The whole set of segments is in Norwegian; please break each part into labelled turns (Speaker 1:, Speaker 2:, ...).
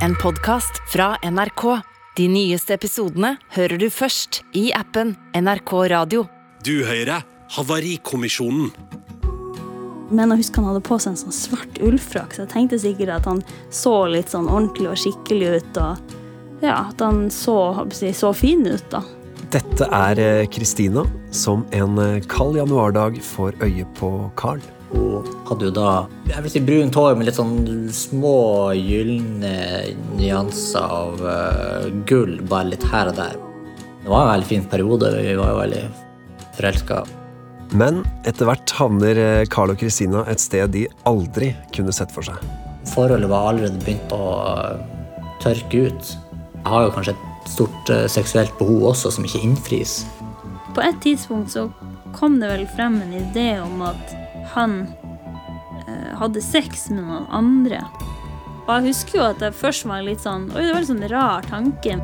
Speaker 1: en podkast fra NRK. De nyeste episodene hører du først i appen NRK Radio.
Speaker 2: Du hører Havarikommisjonen.
Speaker 3: Men jeg husker han hadde på seg en sånn svart ullfrakk, så jeg tenkte sikkert at han så litt sånn ordentlig og skikkelig ut. Og ja, at han så, så fin ut, da.
Speaker 4: Dette er eh, Kristina, som en eh, kald januardag får øye på Carl.
Speaker 5: Hun hadde jo da jeg vil si brunt hår med litt sånn små gylne nyanser av uh, gull, bare litt her og der. Det var en veldig fin periode. Vi var jo veldig forelska.
Speaker 4: Men etter hvert havner eh, Carl og Christina et sted de aldri kunne sett for seg.
Speaker 5: Forholdet var allerede begynt å eh, tørke ut. Jeg har jo kanskje et stort seksuelt behov også, som ikke innfris.
Speaker 3: På et tidspunkt så kom det vel frem en idé om at han eh, hadde sex med noen andre. Og jeg husker jo at jeg først var litt sånn Oi, det var en sånn rar tanke.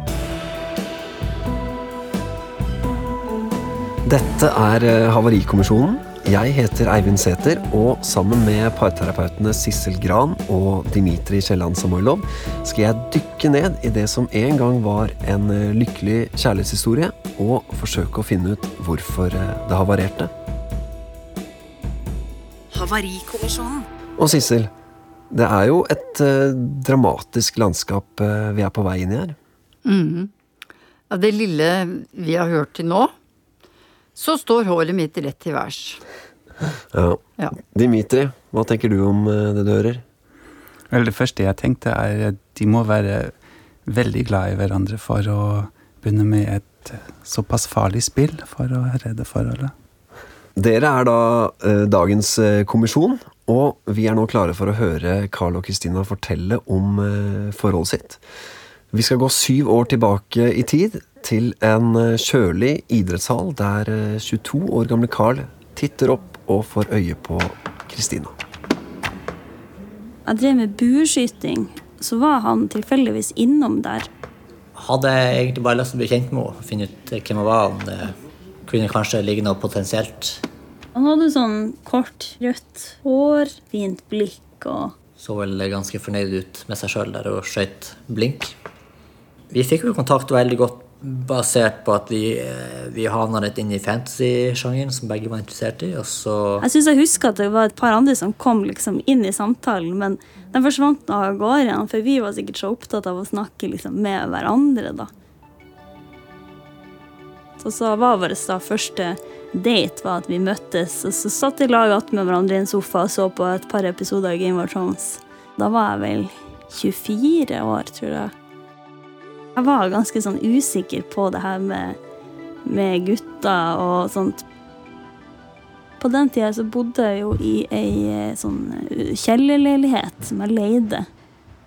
Speaker 4: Dette er eh, Havarikommisjonen. Jeg heter Eivind Sæther, og sammen med parterapeutene Sissel Gran og Dimitri Kielland Samoilov skal jeg dykke ned i det som en gang var en eh, lykkelig kjærlighetshistorie, og forsøke å finne ut hvorfor det havarerte.
Speaker 1: Havarikommisjonen.
Speaker 4: Og Sissel, det er jo et eh, dramatisk landskap eh, vi er på vei inn i her.
Speaker 6: Av det lille vi har hørt til nå, så står håret mitt rett til værs.
Speaker 4: Ja.
Speaker 6: Ja.
Speaker 4: Dimitri, hva tenker du om eh, det du hører?
Speaker 7: Vel, det første jeg tenkte er at de må være veldig glad i hverandre for å begynne med et såpass farlig spill for å redde forholdet.
Speaker 4: Dere er da eh, dagens eh, kommisjon, og vi er nå klare for å høre Carl og Kristina fortelle om eh, forholdet sitt. Vi skal gå syv år tilbake i tid, til en eh, kjølig idrettshall der eh, 22 år gamle Carl titter opp og får øye på Kristina.
Speaker 3: Jeg drev med bueskyting, så var han tilfeldigvis innom der.
Speaker 5: Hadde jeg egentlig bare lyst til å bli kjent med henne, finne ut hvem hun var, om det kunne kanskje ligge noe potensielt.
Speaker 3: Han hadde sånn kort, rødt hår, fint blikk og
Speaker 5: Så vel ganske fornøyd ut med seg sjøl der og skøyt blink. Vi fikk jo kontakt veldig godt basert på at vi, eh, vi havna litt inn i fantasy-sjangeren, som begge var interessert i. Og så
Speaker 3: Jeg syns jeg husker at det var et par andre som kom liksom inn i samtalen, men de forsvant av gårde for vi var sikkert så opptatt av å snakke liksom med hverandre, da. Så, så var vår da første date var at vi møttes, og så satt i lag med hverandre i en sofa og så på et par episoder av Game of Thrones. Da var jeg vel 24 år, tror jeg. Jeg var ganske sånn usikker på det her med, med gutter og sånt. På den tida så bodde jeg jo i ei eh, sånn eh, kjellerleilighet som jeg leide.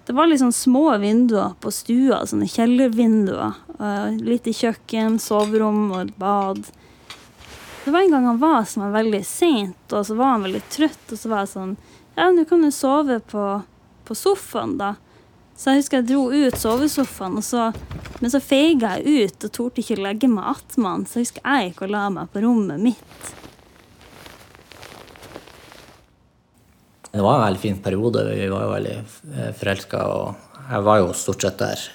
Speaker 3: Det var sånn små vinduer på stua, sånne kjellervinduer. Eh, Lite kjøkken, soverom og et bad. Det var en gang han var som var veldig sent, og så var han veldig trøtt, og så var jeg sånn Ja, nå kan du sove på, på sofaen, da. Så jeg husker jeg dro ut sovesofaen, så, men så feiga jeg ut og torde ikke legge meg attmed han, så jeg husker jeg gikk og la meg på rommet mitt.
Speaker 5: Det var en veldig fin periode. Vi var jo veldig forelska, og jeg var jo stort sett der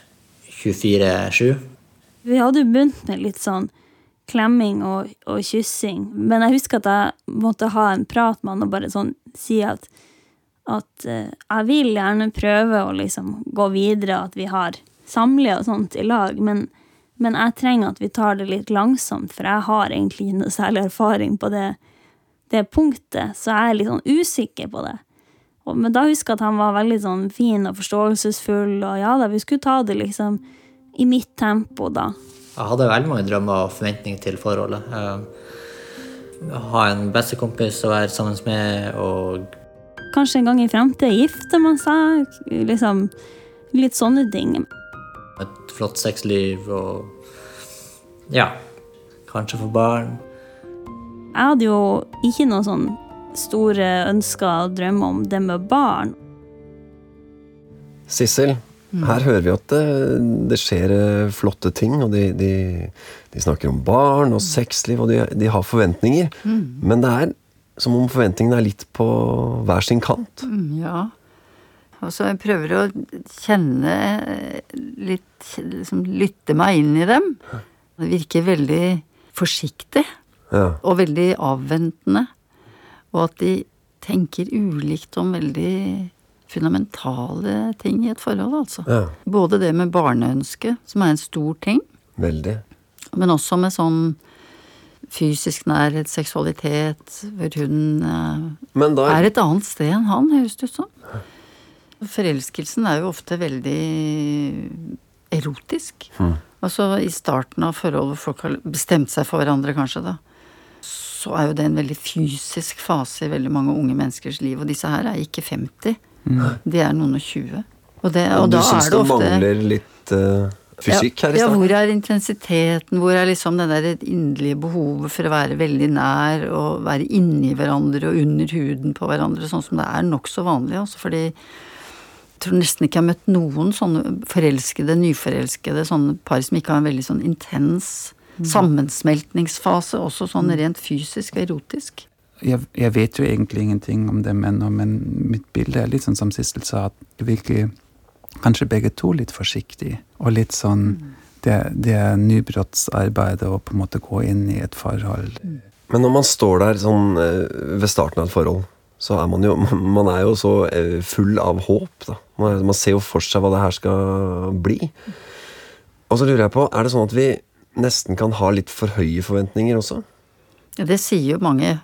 Speaker 5: 24-7.
Speaker 3: Vi hadde jo begynt med litt sånn klemming og, og kyssing, men jeg husker at jeg måtte ha en prat med han og bare sånn si at, at uh, jeg vil gjerne prøve å liksom gå videre, at vi har samliv og sånt i lag, men, men jeg trenger at vi tar det litt langsomt, for jeg har egentlig ikke noe særlig erfaring på det, det punktet, så jeg er litt sånn usikker på det. Og, men da husker jeg at han var veldig sånn fin og forståelsesfull, og ja da, vi skulle ta det liksom i mitt tempo, da.
Speaker 5: Jeg hadde veldig mange drømmer og forventninger til forholdet. Eh, Ha en bestekompis å være sammen med, og
Speaker 3: Kanskje en gang i fremtiden gifter man seg, liksom litt sånne ting.
Speaker 5: et flott sexliv og Ja, kanskje få barn.
Speaker 3: Jeg hadde jo ikke noen sånn store ønsker og drømmer om det med barn.
Speaker 4: Sissel, her hører vi at det, det skjer eh, flotte ting, og de, de, de snakker om barn og sexliv, og de, de har forventninger. Men det er som om forventningene er litt på hver sin kant.
Speaker 6: Mm, Ja. og jeg prøver å kjenne litt liksom Lytte meg inn i dem. Det virker veldig forsiktig
Speaker 4: Ja.
Speaker 6: og veldig avventende. Og at de tenker ulikt om veldig fundamentale ting i et forhold, altså.
Speaker 4: ja.
Speaker 6: Både det med barneønske, som er en stor ting,
Speaker 4: Veldig.
Speaker 6: men også med sånn fysisk nærhet, seksualitet, hvor hun eh,
Speaker 4: Men da
Speaker 6: er et annet sted enn han, høres det ut som. Forelskelsen er jo ofte veldig erotisk. Altså i starten av forhold hvor folk har bestemt seg for hverandre, kanskje, da. Så er jo det en veldig fysisk fase i veldig mange unge menneskers liv. Og disse her er ikke 50. De er noen og 20. Og, det, og
Speaker 4: du
Speaker 6: da er
Speaker 4: det
Speaker 6: det
Speaker 4: mangler litt uh, fysikk her i
Speaker 6: ja, hvor er intensiteten? Hvor er liksom det der inderlige behovet for å være veldig nær og være inni hverandre og under huden på hverandre, sånn som det er nokså vanlig. Altså, fordi jeg tror nesten ikke jeg har møtt noen sånne forelskede, nyforelskede, sånne par som ikke har en veldig sånn intens sammensmeltningsfase, også sånn rent fysisk og erotisk.
Speaker 7: Jeg, jeg vet jo egentlig ingenting om dem ennå, men mitt bilde er litt sånn som Sissel sa, at virker kanskje begge to litt forsiktig, og litt sånn det, det er nybrottsarbeidet å på en måte gå inn i et forhold.
Speaker 4: Men når man står der sånn eh, ved starten av et forhold, så er man jo Man er jo så eh, full av håp, da. Man, er- man ser jo for seg hva det her skal bli. Og så lurer jeg på, er det sånn at vi nesten kan ha litt for høye forventninger også?
Speaker 6: Ja, Det sier jo mange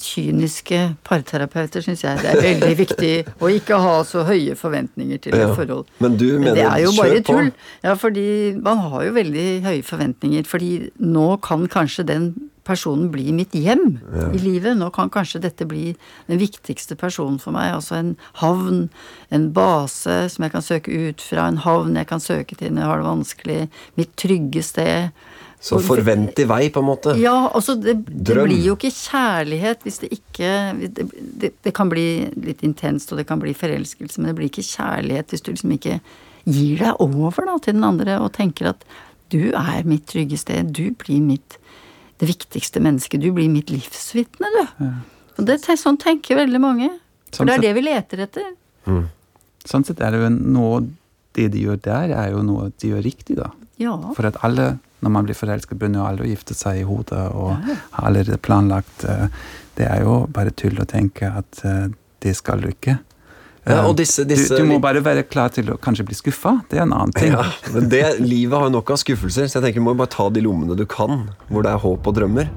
Speaker 6: kyniske parterapeuter, syns jeg. Det er veldig viktig å ikke ha så høye forventninger til et
Speaker 4: Ja.
Speaker 6: forhold.
Speaker 4: Men du
Speaker 6: Men
Speaker 4: mener
Speaker 6: det er jo bare tull. Ja, fordi man har jo veldig høye forventninger. Fordi nå kan kanskje den personen bli mitt hjem i livet. Nå kan kanskje dette bli den viktigste personen for meg. Altså en havn, en base som jeg kan søke ut fra, en havn jeg kan søke til når jeg har det vanskelig, mitt trygge sted.
Speaker 4: Så forvent i vei, på en måte.
Speaker 6: Ja, altså det, det blir jo ikke kjærlighet hvis det ikke det, det, det kan bli litt intenst, og det kan bli forelskelse, men det blir ikke kjærlighet hvis du liksom ikke gir deg over da, til den andre og tenker at du er mitt trygge sted, du blir mitt det viktigste mennesket, du blir mitt livsvitne, du. Og det, sånn tenker veldig mange. For
Speaker 7: Sånn
Speaker 6: det er
Speaker 7: sett-
Speaker 6: det vi leter etter.
Speaker 7: Sånn sett er det jo noe Det de gjør der, er jo noe de gjør riktig, da.
Speaker 6: Ja.
Speaker 7: For at alle, når man blir forelsket, begynner jo alle å gifte seg i hodet og har allerede planlagt eh, Det er jo bare tull å tenke at eh, det skal du ikke.
Speaker 4: Ja,
Speaker 7: Eh,
Speaker 4: og disse- disse-
Speaker 7: du, du må bare være klar til å kanskje bli skuffa. Det er en annen ting.
Speaker 4: Ja, men det, Livet har jo nok av skuffelser, så jeg tenker du må bare ta de lommene du kan, hvor det er håp og drømmer.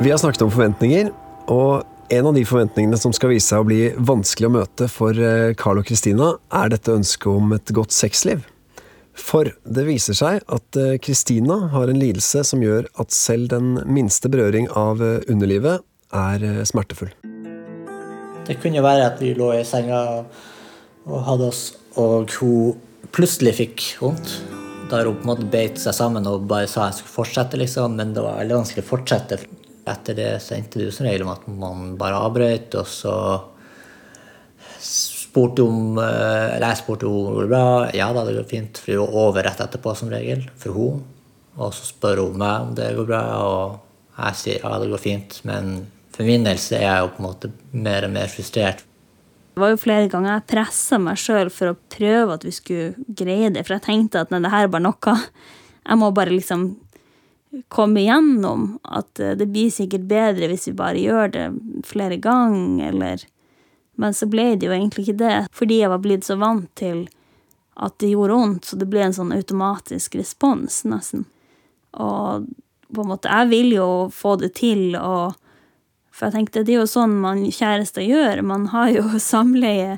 Speaker 4: Vi har snakket om forventninger, og en av de forventningene som skal vise seg å bli vanskelig å møte for eh, Carl og Christina, er dette ønsket om et godt sexliv. For det viser seg at Kristina Christina har en lidelse som gjør at selv den minste berøring av eh, underlivet er eh, smertefull.
Speaker 5: Det kunne være at vi lå i senga og hadde oss, og hun plutselig fikk vondt. Da hun på en måte beit seg sammen og bare sa jeg skulle fortsette, liksom, men det var veldig vanskelig å fortsette. Etter det så endte det jo som regel om at man bare avbrøt, og så spurte om eh, Eller jeg spurte om det går bra. Ja da, det går fint. For det var over rett etterpå, som regel, for hun. Og så spør hun meg om det går bra, og jeg sier ja, det går fint. Men for min del så er jeg jo på en måte mer og mer frustrert.
Speaker 3: Det var jo flere ganger jeg pressa meg sjøl for å prøve at vi skulle greie det. For jeg tenkte at nei, det her er bare noe. Jeg må bare liksom komme igjennom. At eh, det blir sikkert bedre hvis vi bare gjør det flere ganger, eller Men så ble det jo egentlig ikke det. Fordi jeg var blitt så vant til at det gjorde vondt, så det ble en sånn automatisk respons, nesten. Og på en måte Jeg vil jo få det til, og For jeg tenkte, det er jo sånn man kjærester gjør. Man har jo samleie.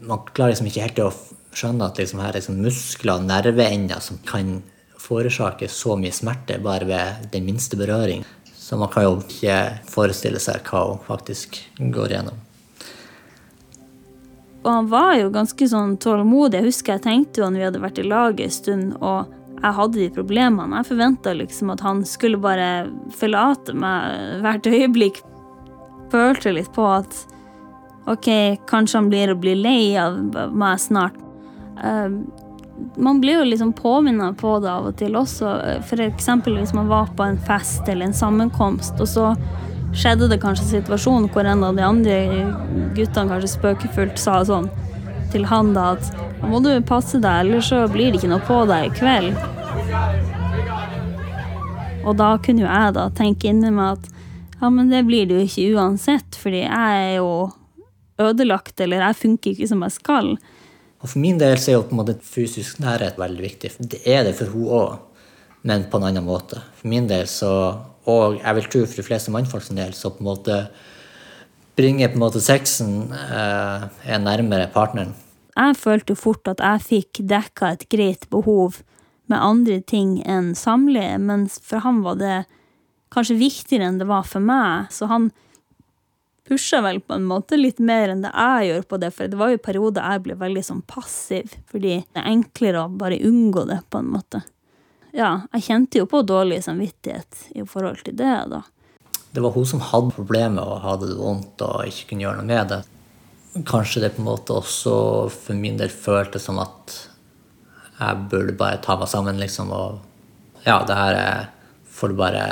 Speaker 5: Man klarer liksom ikke helt å skjønne at liksom her er liksom muskler og nerveender som kan forårsake så mye smerte bare ved den minste berøring. Så man kan jo ikke forestille seg hva hun faktisk går igjennom.
Speaker 3: Og han var jo ganske sånn tålmodig. Jeg husker jeg tenkte jo når vi hadde vært i lag en stund, og jeg hadde de problemene. Jeg forventa liksom at han skulle bare forlate meg hvert øyeblikk. Følte litt på at ok, kanskje han blir å bli lei av meg snart. Uh, man blir jo liksom påminnet på det av og til også. Eksempel hvis man var på en fest eller en sammenkomst, og så skjedde det kanskje en situasjon hvor en av de andre guttene kanskje spøkefullt sa sånn til han da at må du passe deg, ellers så blir det ikke noe på deg i kveld. Og da kunne jo jeg da tenke inni meg at ja, men det blir det jo ikke uansett, fordi jeg er jo ødelagt, eller jeg funker ikke som jeg skal.
Speaker 5: Og For min del så er jo på en måte fysisk nærhet veldig viktig. Det er det for hun òg, men på en annen måte. For min del så, og jeg vil tro for de fleste mannfolk sin del, så på en måte bringer på en måte sexen eh, er nærmere partneren.
Speaker 3: Jeg følte jo fort at jeg fikk dekka et greit behov med andre ting enn samleie, mens for han var det kanskje viktigere enn det var for meg. Så han pusha vel på en måte litt mer enn det jeg gjør på det, for det var jo perioder jeg ble veldig sånn passiv, fordi det er enklere å bare unngå det, på en måte. Ja, jeg kjente jo på dårlig samvittighet i forhold til det, da.
Speaker 5: Det var hun som hadde problemet og hadde det vondt og ikke kunne gjøre noe med det. Kanskje det på en måte også for min del føltes som at jeg burde bare ta meg sammen, liksom, og ja, det her er får du bare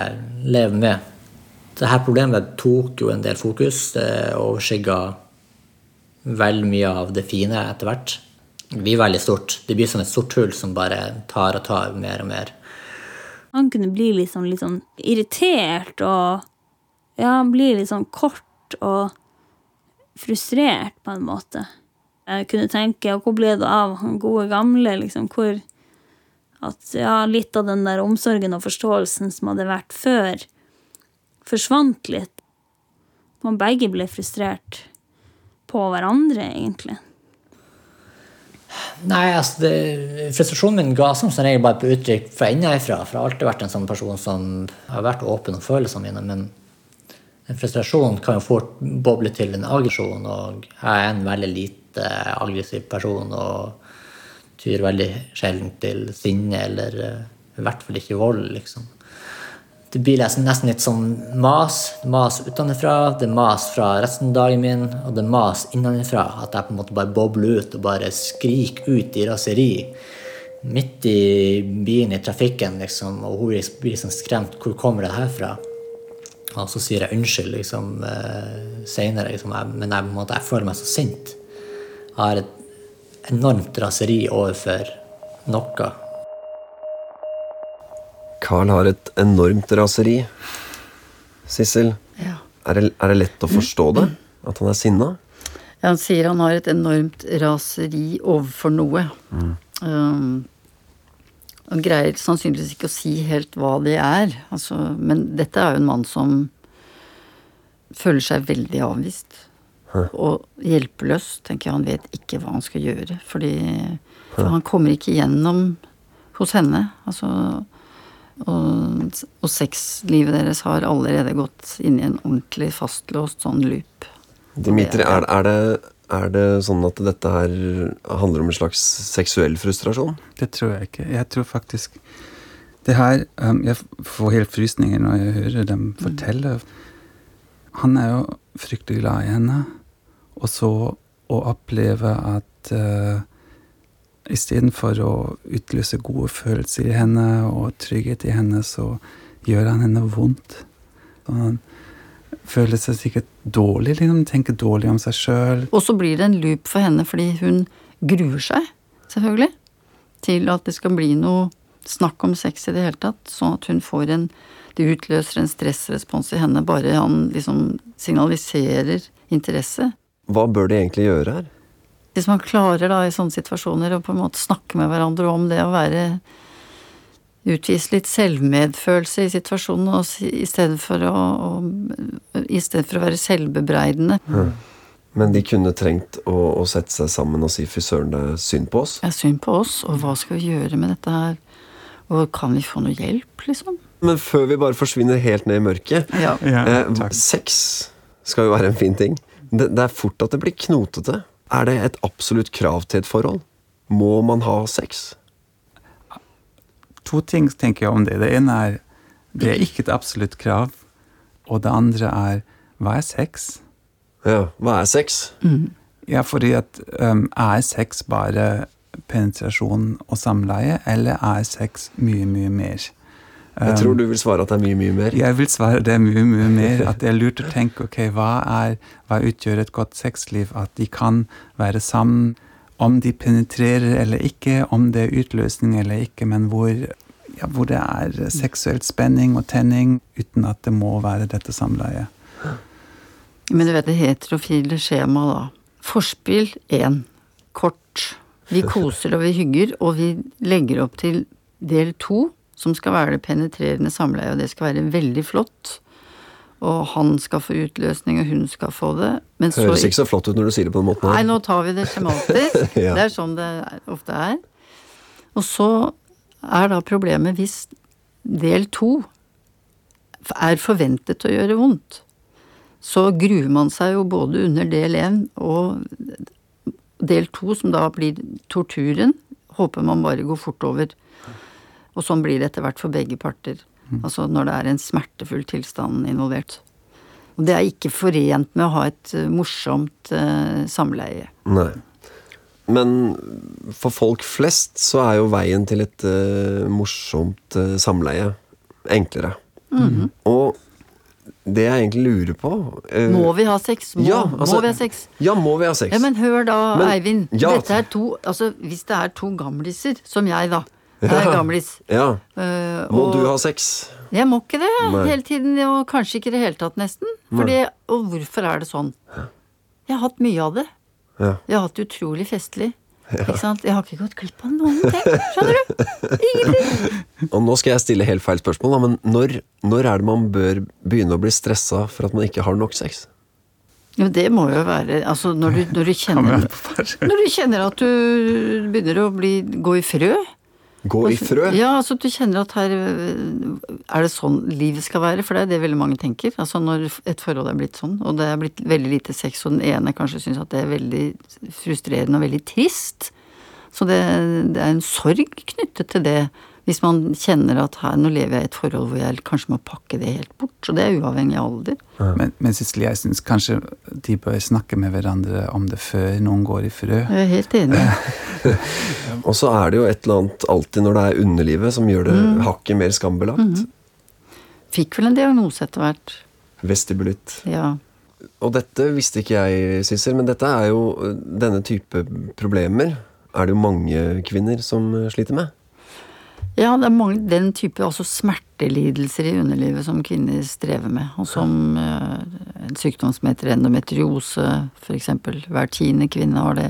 Speaker 5: leve med. Dette problemet tok jo en del fokus. Det overskygga veldig mye av det fine etter hvert. Det blir veldig stort. Det blir som et sort hull som bare tar og tar mer og mer.
Speaker 3: Han kunne bli litt sånn, litt sånn irritert og Ja, blir litt sånn kort og frustrert, på en måte. Jeg kunne tenke Hvor ble det av han gode gamle, liksom? Hvor at ja, litt av den der omsorgen og forståelsen som hadde vært før, forsvant litt. Man begge ble frustrert på hverandre, egentlig.
Speaker 5: Nei, altså det, Frustrasjonen min ga som regel bare på uttrykk fra innenfra. For jeg har alltid vært en sånn person som har vært åpen om følelsene mine. Men en frustrasjon kan jo fort boble til en aggresjon, og jeg er en veldig lite aggressiv person. og tyr veldig sjelden til sinne, eller uh, i hvert fall ikke vold, liksom. Det blir nesten litt sånn mas. Mas utenfra, det er mas fra resten av dagen min, og det er mas innenfra. At jeg på en måte bare bobler ut og bare skriker ut i raseri. Midt i bilen i trafikken, liksom, og hun blir sånn skremt. Hvor kommer det her fra? Og så sier jeg unnskyld liksom, uh, seinere, liksom, men jeg, måte, jeg, føler meg så sint. Jeg har et enormt raseri overfor noe.
Speaker 4: Carl har et enormt raseri. Sissel,
Speaker 6: Ja.
Speaker 4: er, det, er det lett å forstå det? At han er sinna?
Speaker 6: Ja, han sier han har et enormt raseri overfor noe. Um, han greier sannsynligvis ikke å si helt hva det er. Altså, men dette er jo en mann som føler seg veldig avvist. Og hjelpeløs. tenker jeg Han vet ikke hva han skal gjøre. Fordi for han kommer ikke gjennom hos henne. Altså, og, og sexlivet deres har allerede gått inn i en ordentlig fastlåst sånn loop.
Speaker 4: Dimitri, er, er, det, er det sånn at dette her handler om en slags seksuell frustrasjon?
Speaker 7: Det tror jeg ikke. Jeg tror faktisk det her um, Jeg får helt frysninger når jeg hører dem fortelle. Han er jo fryktelig glad i henne. Og så å oppleve at uh, istedenfor å utløse gode følelser i henne og trygghet i henne, så gjør han henne vondt. Og han føler seg sikkert dårlig, liksom, tenker dårlig om seg sjøl.
Speaker 6: Og så blir det en loop for henne fordi hun gruer seg, selvfølgelig, til at det skal bli noe snakk om sex i det hele tatt. Sånn at hun får en Det utløser en stressrespons i henne bare han liksom signaliserer interesse.
Speaker 4: Hva bør de egentlig gjøre her?
Speaker 6: Hvis man klarer da i sånne situasjoner å på en måte snakke med hverandre om det å være Utvise litt selvmedfølelse i situasjonen og i stedet for å, å I stedet for å være selvbebreidende.
Speaker 4: Men de kunne trengt å, å sette seg sammen og si 'fy søren, det er synd på oss'.
Speaker 6: Er synd på oss, og hva skal vi gjøre med dette her? Og kan vi få noe hjelp, liksom?
Speaker 4: Men før vi bare forsvinner helt ned i mørket
Speaker 6: Ja.
Speaker 7: Ja,
Speaker 4: eh. Sex skal jo være en fin ting. Det, det er fort at det blir knotete. Er det et absolutt krav til et forhold? Må man ha sex?
Speaker 7: To ting tenker jeg om det. Det ene er det er ikke et absolutt krav. Og det andre er hva er sex?
Speaker 4: Ja, hva er sex?
Speaker 7: Ja, fordi at um, er sex bare penetrasjon og samleie, eller er sex mye, mye mer?
Speaker 4: Jeg tror du vil svare at det er mye, mye mer.
Speaker 7: Jeg vil svare det er mye, mye mer. At det er lurt å tenke ok, hva, er, hva utgjør et godt sexliv? At de kan være sammen om de penetrerer eller ikke, om det er utløsning eller ikke, men hvor, ja, hvor det er seksuell spenning og tenning uten at det må være dette samleiet.
Speaker 6: Men du vet det heterofile skjemaet, da. Forspill én. Kort. Vi koser og vi hygger, og vi legger opp til del to, som skal være det penetrerende samleiet, og det skal være veldig flott. Og han skal få utløsning, og hun skal få det. Men så
Speaker 4: Høres ikke så flott ut når du sier det på den måten.
Speaker 6: Nei, nå tar vi det skjematisk.
Speaker 4: Ja.
Speaker 6: Det er sånn det ofte er. Og så er da problemet hvis del to er forventet å gjøre vondt. Så gruer man seg jo både under del én og del to, som da blir torturen, håper man bare går fort over. Og sånn blir det etter hvert for begge parter. Altså når det er en smertefull tilstand involvert. Og det er ikke forent med å ha et eh, morsomt eh, samleie.
Speaker 4: Nei. Men for folk flest så er jo veien til et eh, morsomt eh, samleie enklere.
Speaker 6: Mhm.
Speaker 4: Og det jeg egentlig lurer på eh,
Speaker 6: Må vi ha sex? Må,
Speaker 4: Ja, altså-
Speaker 6: må vi ha sex?
Speaker 4: Ja, må vi ha sex?
Speaker 6: Ja, men hør da,
Speaker 4: Men-
Speaker 6: Eivind.
Speaker 4: ja.
Speaker 6: Dette er to Altså, hvis det er to gamliser, som jeg, da. Jeg er
Speaker 4: Ja.
Speaker 6: gamlis.
Speaker 4: Ja.
Speaker 6: eh,
Speaker 4: Må
Speaker 6: og
Speaker 4: du ha sex?
Speaker 6: Jeg må ikke det
Speaker 4: Nei.
Speaker 6: hele tiden, og kanskje ikke i det hele tatt, nesten. Fordi, og hvorfor er det sånn? Jeg har hatt mye av det.
Speaker 4: Ja.
Speaker 6: Jeg har hatt det utrolig festlig. Ikke sant? Jeg har ikke gått glipp av noen ting. Skjønner du? Ingenting.
Speaker 4: Og nå skal jeg stille helt feil spørsmål, da, men når, når er det man bør begynne å bli stressa for at man ikke har nok sex?
Speaker 6: Jo, det må jo være Altså, når du, når du kjenner Når du kjenner at du begynner å bli, gå i frø.
Speaker 4: Gå i frø?
Speaker 6: Ja, altså du kjenner at her øh, Er det sånn livet skal være? For det er det veldig mange tenker. Altså når et forhold er blitt sånn, og det er blitt veldig lite sex, og den ene kanskje syns at det er veldig frustrerende og veldig trist. Så det, det er en sorg knyttet til det. Hvis man kjenner at her, nå lever jeg i et forhold hvor jeg kanskje må pakke det helt bort. Så det er uavhengig av alder.
Speaker 7: Men, men Sissel, jeg syns kanskje de bør snakke med hverandre om det før noen går i frø.
Speaker 6: Jeg er helt enig.
Speaker 4: Og så er det jo et eller annet alltid når det er underlivet som gjør det
Speaker 6: Mm.
Speaker 4: hakket mer skambelagt.
Speaker 6: Fikk vel en diagnose etter hvert.
Speaker 4: Vestibulitt.
Speaker 6: Ja.
Speaker 4: Og dette visste ikke jeg, Sissel, men dette er jo denne type problemer er det jo mange kvinner som sliter med.
Speaker 6: Ja, det er mange, den type altså smertelidelser i underlivet som kvinner strever med. Og som eh, en sykdom som heter endometriose, eksempel. Hver tiende kvinne har det.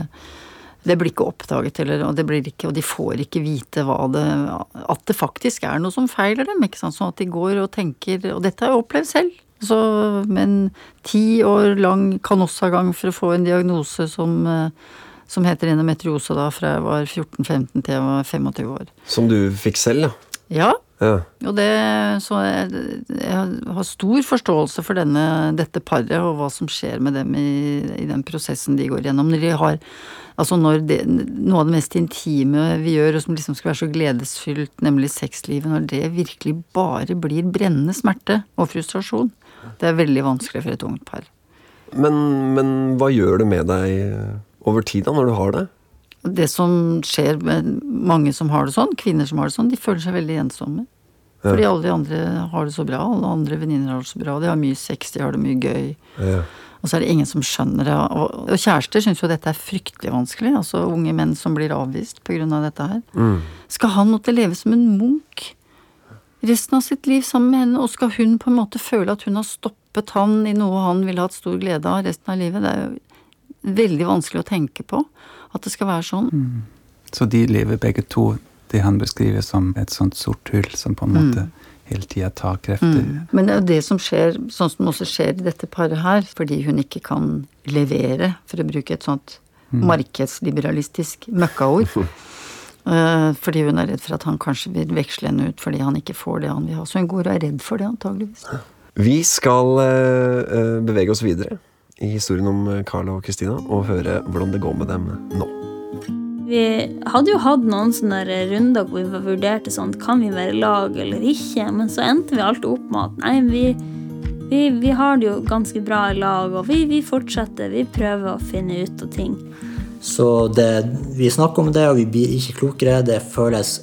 Speaker 6: Det blir ikke oppdaget, eller, og, ikke, og de får ikke vite det At det faktisk er noe som feiler dem. ikke sant? Sånn at de går og tenker Og dette har jeg opplevd selv. Så, men ti år lang kanossagang for å få en diagnose som, eh, som heter endometriose da, fra jeg var 14-15 til jeg var 25 år.
Speaker 4: Som du fikk selv, da?
Speaker 6: Ja,
Speaker 4: ja.
Speaker 6: og det, så jeg, jeg har stor forståelse for denne, dette paret og hva som skjer med dem i, i den prosessen de går gjennom. Når de har, altså når det, noe av det mest intime vi gjør, og som liksom skal være så gledesfylt, nemlig sexlivet, når det virkelig bare blir brennende smerte og frustrasjon, det er veldig vanskelig for et ungt par.
Speaker 4: Men, men hva gjør det med deg over tid da, når du har det?
Speaker 6: Det som skjer med mange som har det sånn, kvinner som har det sånn, de føler seg veldig ensomme. Fordi alle de andre har det så bra, alle andre venninner har det så bra, de har mye sex, de har det mye gøy.
Speaker 4: Ja.
Speaker 6: Og så er det ingen som skjønner det. Og, kjærester syns jo dette er fryktelig vanskelig. Altså unge menn som blir avvist pga. Av dette her. Skal han måtte leve som en munk resten av sitt liv sammen med henne, og skal hun på en måte føle at hun har stoppet han i noe han ville hatt stor glede av resten av livet? Det er jo veldig vanskelig å tenke på at det skal være sånn.
Speaker 7: Så de lever begge to det han beskriver som et sånt sort hull som på en måte hele tida tar krefter.
Speaker 6: Men det er jo det som skjer, sånn som også skjer i dette paret her, fordi hun ikke kan levere, for å bruke et sånt markedsliberalistisk møkkaord. Eh, fordi hun er redd for at han kanskje vil veksle henne ut fordi han ikke får det han vil ha. Så hun går og er redd for det, antageligvis.
Speaker 4: Vi skal eh, eh, bevege oss videre i historien om eh, Carl og Christina og høre hvordan det går med dem nå.
Speaker 3: Vi hadde jo hatt noen sånne runder hvor vi vurderte sånn Kan vi være lag eller ikke? Men så endte vi alltid opp med at nei, vi, vi, vi har det jo ganske bra i lag, og vi, vi fortsetter. Vi prøver å finne ut av ting.
Speaker 5: Så det, vi snakker om det, og vi blir ikke klokere. Det føles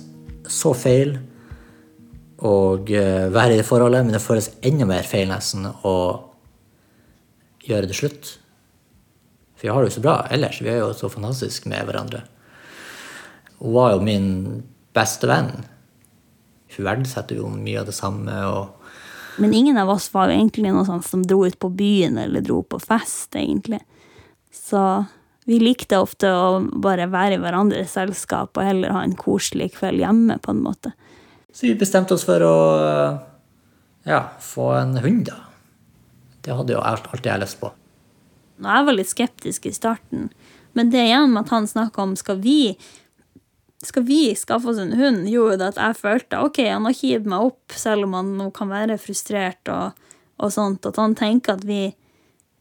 Speaker 5: så feil. og eh, være i det forholdet, men det føles enda mer feil nesten å gjøre det slutt. For vi har det jo så bra ellers. Vi er jo så fantastisk med hverandre. Hun var jo min beste venn. Hun verdsetter jo mye av det samme.
Speaker 3: Men ingen av oss var jo egentlig noe sånn som dro ut på byen eller dro på fest, egentlig. Så vi likte ofte å bare være i hverandres selskap og heller ha en koselig kveld hjemme, på en måte.
Speaker 5: Så vi bestemte oss for å ja, få en hund, da. Det hadde jo alltid jeg lyst på.
Speaker 3: Og jeg var litt skeptisk i starten, men det igjen med at han snakka om skal vi skal vi skaffe oss en hund, gjorde at jeg følte ok, han har ikke gitt meg opp, selv om han nå kan være frustrert og, og sånt. At han tenker at vi,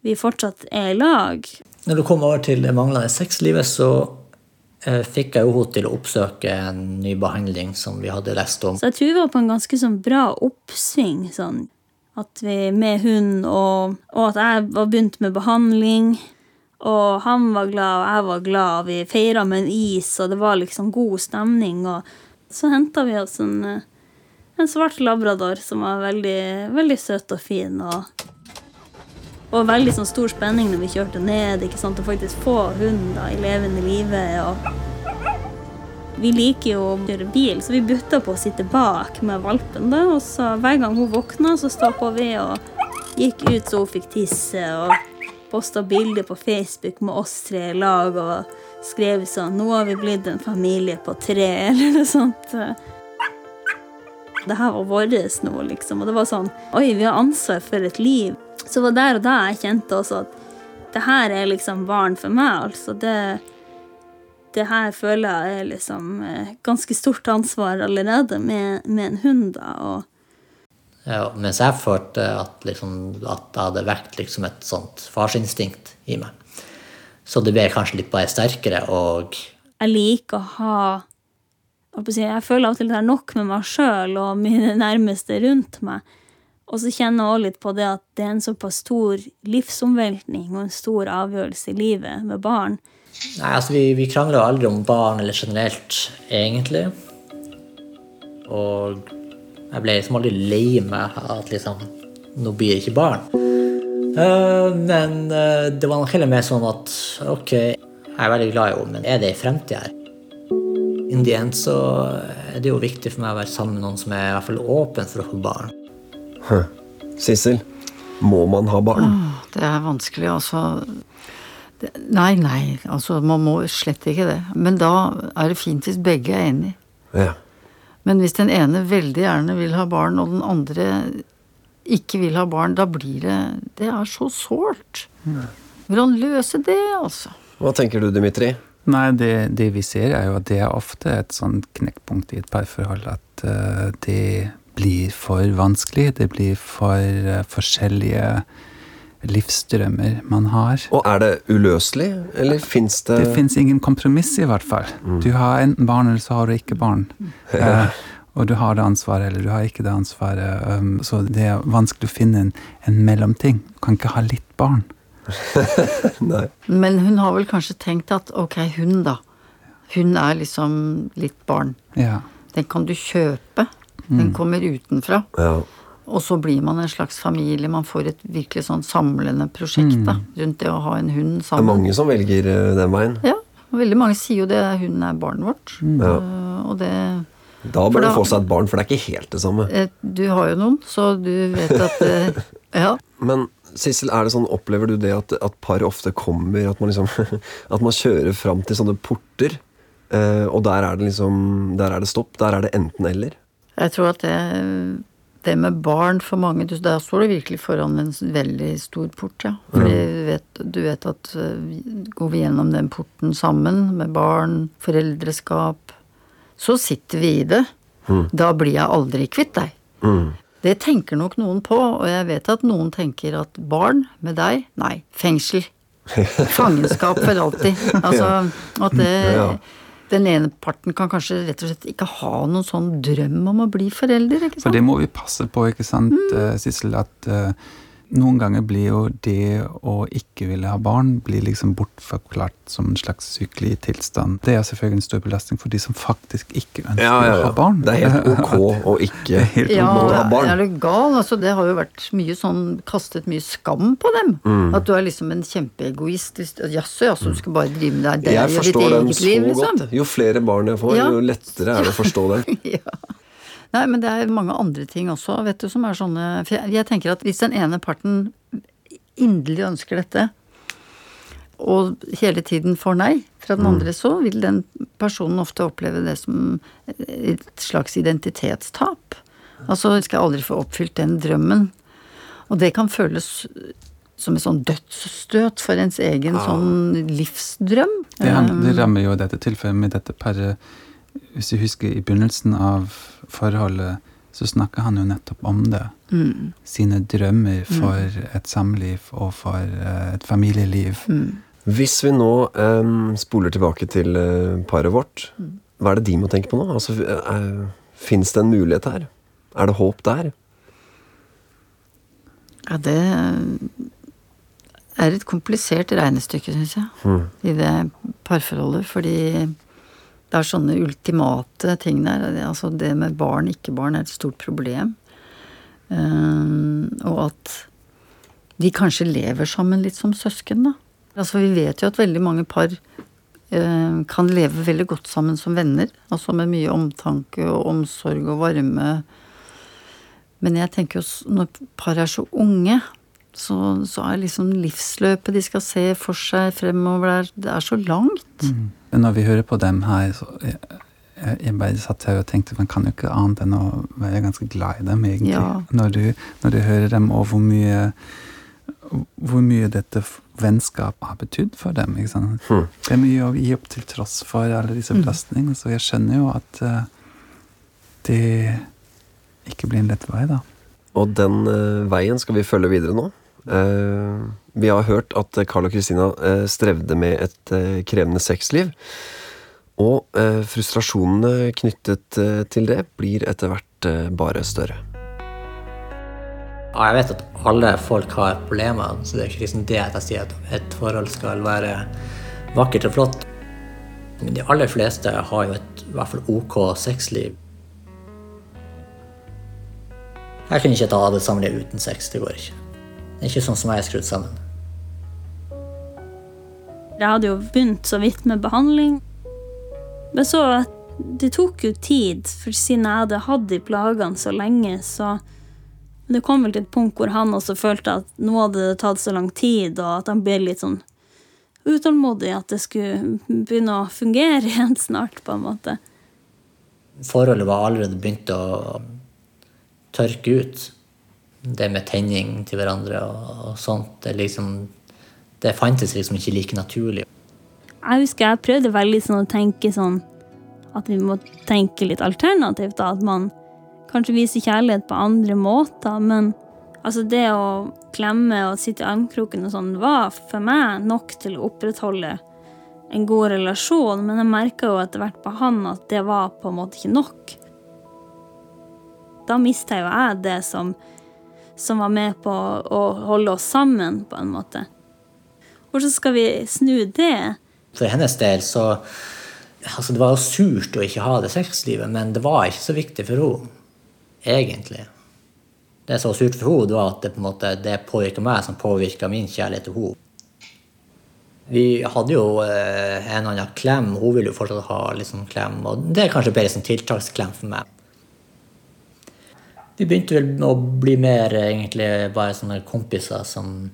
Speaker 3: vi fortsatt er i lag.
Speaker 5: Når det kom over til det manglende sexlivet, så eh, fikk jeg jo henne til å oppsøke en ny behandling som vi hadde lest om.
Speaker 3: Så jeg tror vi var på en ganske sånn bra oppsving. Sånn. At vi med hund, og, og at jeg var begynt med behandling. Og han var glad, og jeg var glad. Vi feira med en is, og det var liksom god stemning. Og så henta vi oss en, eh, en svart labrador som var veldig, veldig søt og fin. Og, og veldig sånn stor spenning når vi kjørte ned. ikke sant, Å faktisk få hund da, i levende live. og vi liker jo å kjøre bil, så vi bytta på å sitte bak med valpen. da, og så Hver gang hun våkna, så stoppa vi og gikk ut så hun fikk tisse. og Posta bilder på Facebook med oss tre i lag og skrev sånn 'Nå har vi blitt en familie på tre', eller noe sånt. Det her var vårt nå, liksom. Og det var sånn Oi, vi har ansvar for et liv. Så det var der og da jeg kjente også at det her er liksom barn for meg, altså. Det det her føler jeg er liksom eh, ganske stort ansvar allerede med, med en hund. da, og
Speaker 5: Ja, mens jeg følte at, liksom, at jeg hadde vekt liksom et sånt farsinstinkt i meg. Så det ble kanskje litt bare sterkere, og
Speaker 3: jeg liker å ha jeg, føler av og til det er nok med meg sjøl og mine nærmeste rundt meg. Og så kjenner jeg også litt på det at det er en såpass stor livsomveltning og en stor avgjørelse i livet med barn.
Speaker 5: Nei, altså vi, vi krangler jo aldri om barn eller generelt, egentlig. Og jeg ble liksom aldri lei meg at liksom Nå blir det ikke barn. Uh, men uh, det var nok heller mer sånn at ok, jeg er veldig glad i henne, men er det i fremtid her? In the end så er det jo viktig for meg å være sammen med noen som er i hvert fall åpen for å få barn.
Speaker 4: Sissel, må man ha barn?
Speaker 6: Det er vanskelig, altså. Nei, nei, altså man må slett ikke det. Men da er det fint hvis begge er enige.
Speaker 4: Ja.
Speaker 6: Men hvis den ene veldig gjerne vil ha barn, og den andre ikke vil ha barn, da blir det Det er så sårt. Hvordan løse det, altså?
Speaker 4: Hva tenker du, Dimitri?
Speaker 7: Nei, det, det vi ser, er jo at det er ofte et sånn knekkpunkt i et parforhold at uh, det blir for vanskelig. Det blir for uh, forskjellige livsstrømmer man har.
Speaker 4: Og er det uløselig, eller fins det
Speaker 7: Det fins ingen kompromiss, i hvert fall. Du har enten barn, eller så har du ikke barn. uh, og du har det ansvaret, eller du har ikke det ansvaret. Um, så det er vanskelig å finne en, en mellomting. Du kan ikke ha litt barn.
Speaker 4: Nei.
Speaker 6: Men hun har vel kanskje tenkt at ok, hun da. Hun er liksom litt barn.
Speaker 7: Ja.
Speaker 6: Den kan du kjøpe. Den kommer utenfra.
Speaker 4: Ja.
Speaker 6: Og så blir man en slags familie. Man får et virkelig sånn samlende prosjekt da, rundt det å ha en hund sammen.
Speaker 4: Det er mange som velger eh, den veien.
Speaker 6: Ja, og veldig mange sier jo det. Hunden er barnet vårt.
Speaker 4: Ja.
Speaker 6: Eh, Og det
Speaker 4: Da bør du få seg et barn, for det er ikke helt det samme.
Speaker 6: eh, Du har jo noen, så du vet at Ja.
Speaker 4: Men Sissel, er det sånn, opplever du det at, at par ofte kommer At man liksom At man kjører fram til sånne porter, eh, og der er det liksom Der er det stopp. Der er det enten-eller.
Speaker 6: Jeg tror at det, det med barn for mange du, Der står du virkelig foran en veldig stor port, ja. Fordi du vet, du vet at eh, går vi gjennom den porten sammen, med barn, foreldreskap, så sitter vi i det. Da blir jeg aldri kvitt deg. Det tenker nok noen på, og jeg vet at noen tenker at barn med deg, nei, fengsel. Fangenskap for alltid. Altså at det. Den ene parten kan kanskje rett og slett ikke ha noen sånn drøm om å bli forelder, ikke sant?
Speaker 7: For det må vi passe på, ikke sant,
Speaker 6: Mm.
Speaker 7: eh, Sissel, at eh, Noen ganger blir jo det å ikke ville ha barn blir liksom bortforklart som en slags sykelig tilstand. Det er selvfølgelig en stor belastning for de som faktisk ikke ønsker
Speaker 4: Ja, ja,
Speaker 7: å ha barn.
Speaker 4: Det er helt ok å ikke
Speaker 7: helt
Speaker 6: Ja,
Speaker 4: å ha barn.
Speaker 6: er du gal? Altså, det har jo vært mye sånn kastet mye skam på dem.
Speaker 4: Mm.
Speaker 6: At du er liksom en kjempeegoist. Jaså, jaså, du skal bare drive med deg det
Speaker 4: Jeg
Speaker 6: er ditt
Speaker 4: forstår dem
Speaker 6: eget
Speaker 4: så
Speaker 6: liv, liksom.
Speaker 4: godt. Jo flere barn jeg får,
Speaker 6: Ja.
Speaker 4: jo lettere er det å forstå dem.
Speaker 6: ja. Nei, men det er mange andre ting også, vet du, som er sånne For jeg, jeg tenker at hvis den ene parten inderlig ønsker dette, og hele tiden får nei fra den andre, så vil den personen ofte oppleve det som et slags identitetstap. Altså, skal jeg aldri få oppfylt den drømmen. Og det kan føles som et sånn dødsstøt for ens egen sånn livsdrøm.
Speaker 7: Det, det
Speaker 6: Um,
Speaker 7: rammer jo dette tilfellet med dette paret. Hvis du husker i begynnelsen av forholdet, så snakker han jo nettopp om det.
Speaker 6: mm,
Speaker 7: Sine drømmer for et samliv og for eh, et familieliv.
Speaker 6: mm.
Speaker 4: Hvis vi nå um, spoler tilbake til uh, paret vårt, hva er det de må tenke på nå? Altså, uh, Fins det en mulighet her? Er det håp der?
Speaker 6: Ja, det er et komplisert regnestykke, syns jeg, i det parforholdet. Fordi det er sånne ultimate ting der. Altså det med barn, ikke barn, er et stort problem. Eh, og at de kanskje lever sammen litt som søsken, da. Altså vi vet jo at veldig mange par eh, kan leve veldig godt sammen som venner. Altså med mye omtanke og omsorg og varme. Men jeg tenker jo når par er så unge, så, så er liksom livsløpet de skal se for seg fremover der, det er så langt.
Speaker 7: Mm. når vi hører på dem her, så jeg, jeg bare satt her og tenkte man kan jo ikke annet enn å være ganske glad i dem, egentlig.
Speaker 6: Ja.
Speaker 7: Når, du, når du hører dem, og hvor mye hvor mye dette vennskapet har betydd for dem. ikke sant? Det er mye å gi opp til tross for alle disse belastningene, så jeg skjønner jo at eh, det ikke blir en lett vei, da.
Speaker 4: Og den uh, veien skal vi følge videre nå. Eh, vi har hørt at Carl og Christina eh, strevde med et eh, krevende sexliv. Og eh, frustrasjonene knyttet eh, til det blir etter hvert eh, bare større.
Speaker 5: Jeg vet at alle folk har problemer, så det er ikke liksom det at jeg sier at et forhold skal være vakkert og flott. Men de aller fleste har jo et i hvert fall ok sexliv. Jeg kunne ikke ta det samlivet uten sex. Det går ikke. Det er ikke sånn som jeg er skrudd sammen.
Speaker 3: Jeg hadde jo begynt så vidt med behandling. Men så at det tok jo tid, for siden jeg hadde hatt de plagene så lenge, så Det kom vel til et punkt hvor han også følte at nå hadde det tatt så lang tid, og at han ble litt sånn utålmodig at det skulle begynne å fungere igjen snart, på en måte.
Speaker 5: Forholdet var allerede begynt å tørke ut. Det med tenning til hverandre og, og sånt. Det, liksom, det fantes liksom ikke like naturlig.
Speaker 3: Jeg husker jeg prøvde veldig sånn å tenke sånn at vi må tenke litt alternativt. da, At man kanskje viser kjærlighet på andre måter. Men altså det å klemme og sitte i armkroken og sånn var for meg nok til å opprettholde en god relasjon. Men jeg merka jo etter hvert på han at det var på en måte ikke nok. Da mista jo jeg det som, som var med på å holde oss sammen, på en måte. Hvordan skal vi snu det?
Speaker 5: For hennes del så altså Det var jo surt å ikke ha det sexlivet, men det var ikke så viktig for henne. Egentlig. Det som var surt for henne, var at det på en måte, det påvirka meg, som påvirka min kjærlighet til henne. Vi hadde jo eh, en og annen klem. Hun ville jo fortsatt ha litt sånn klem. Og det er kanskje bedre som tiltaksklem for meg. Vi begynte vel å bli mer egentlig bare sånne kompiser som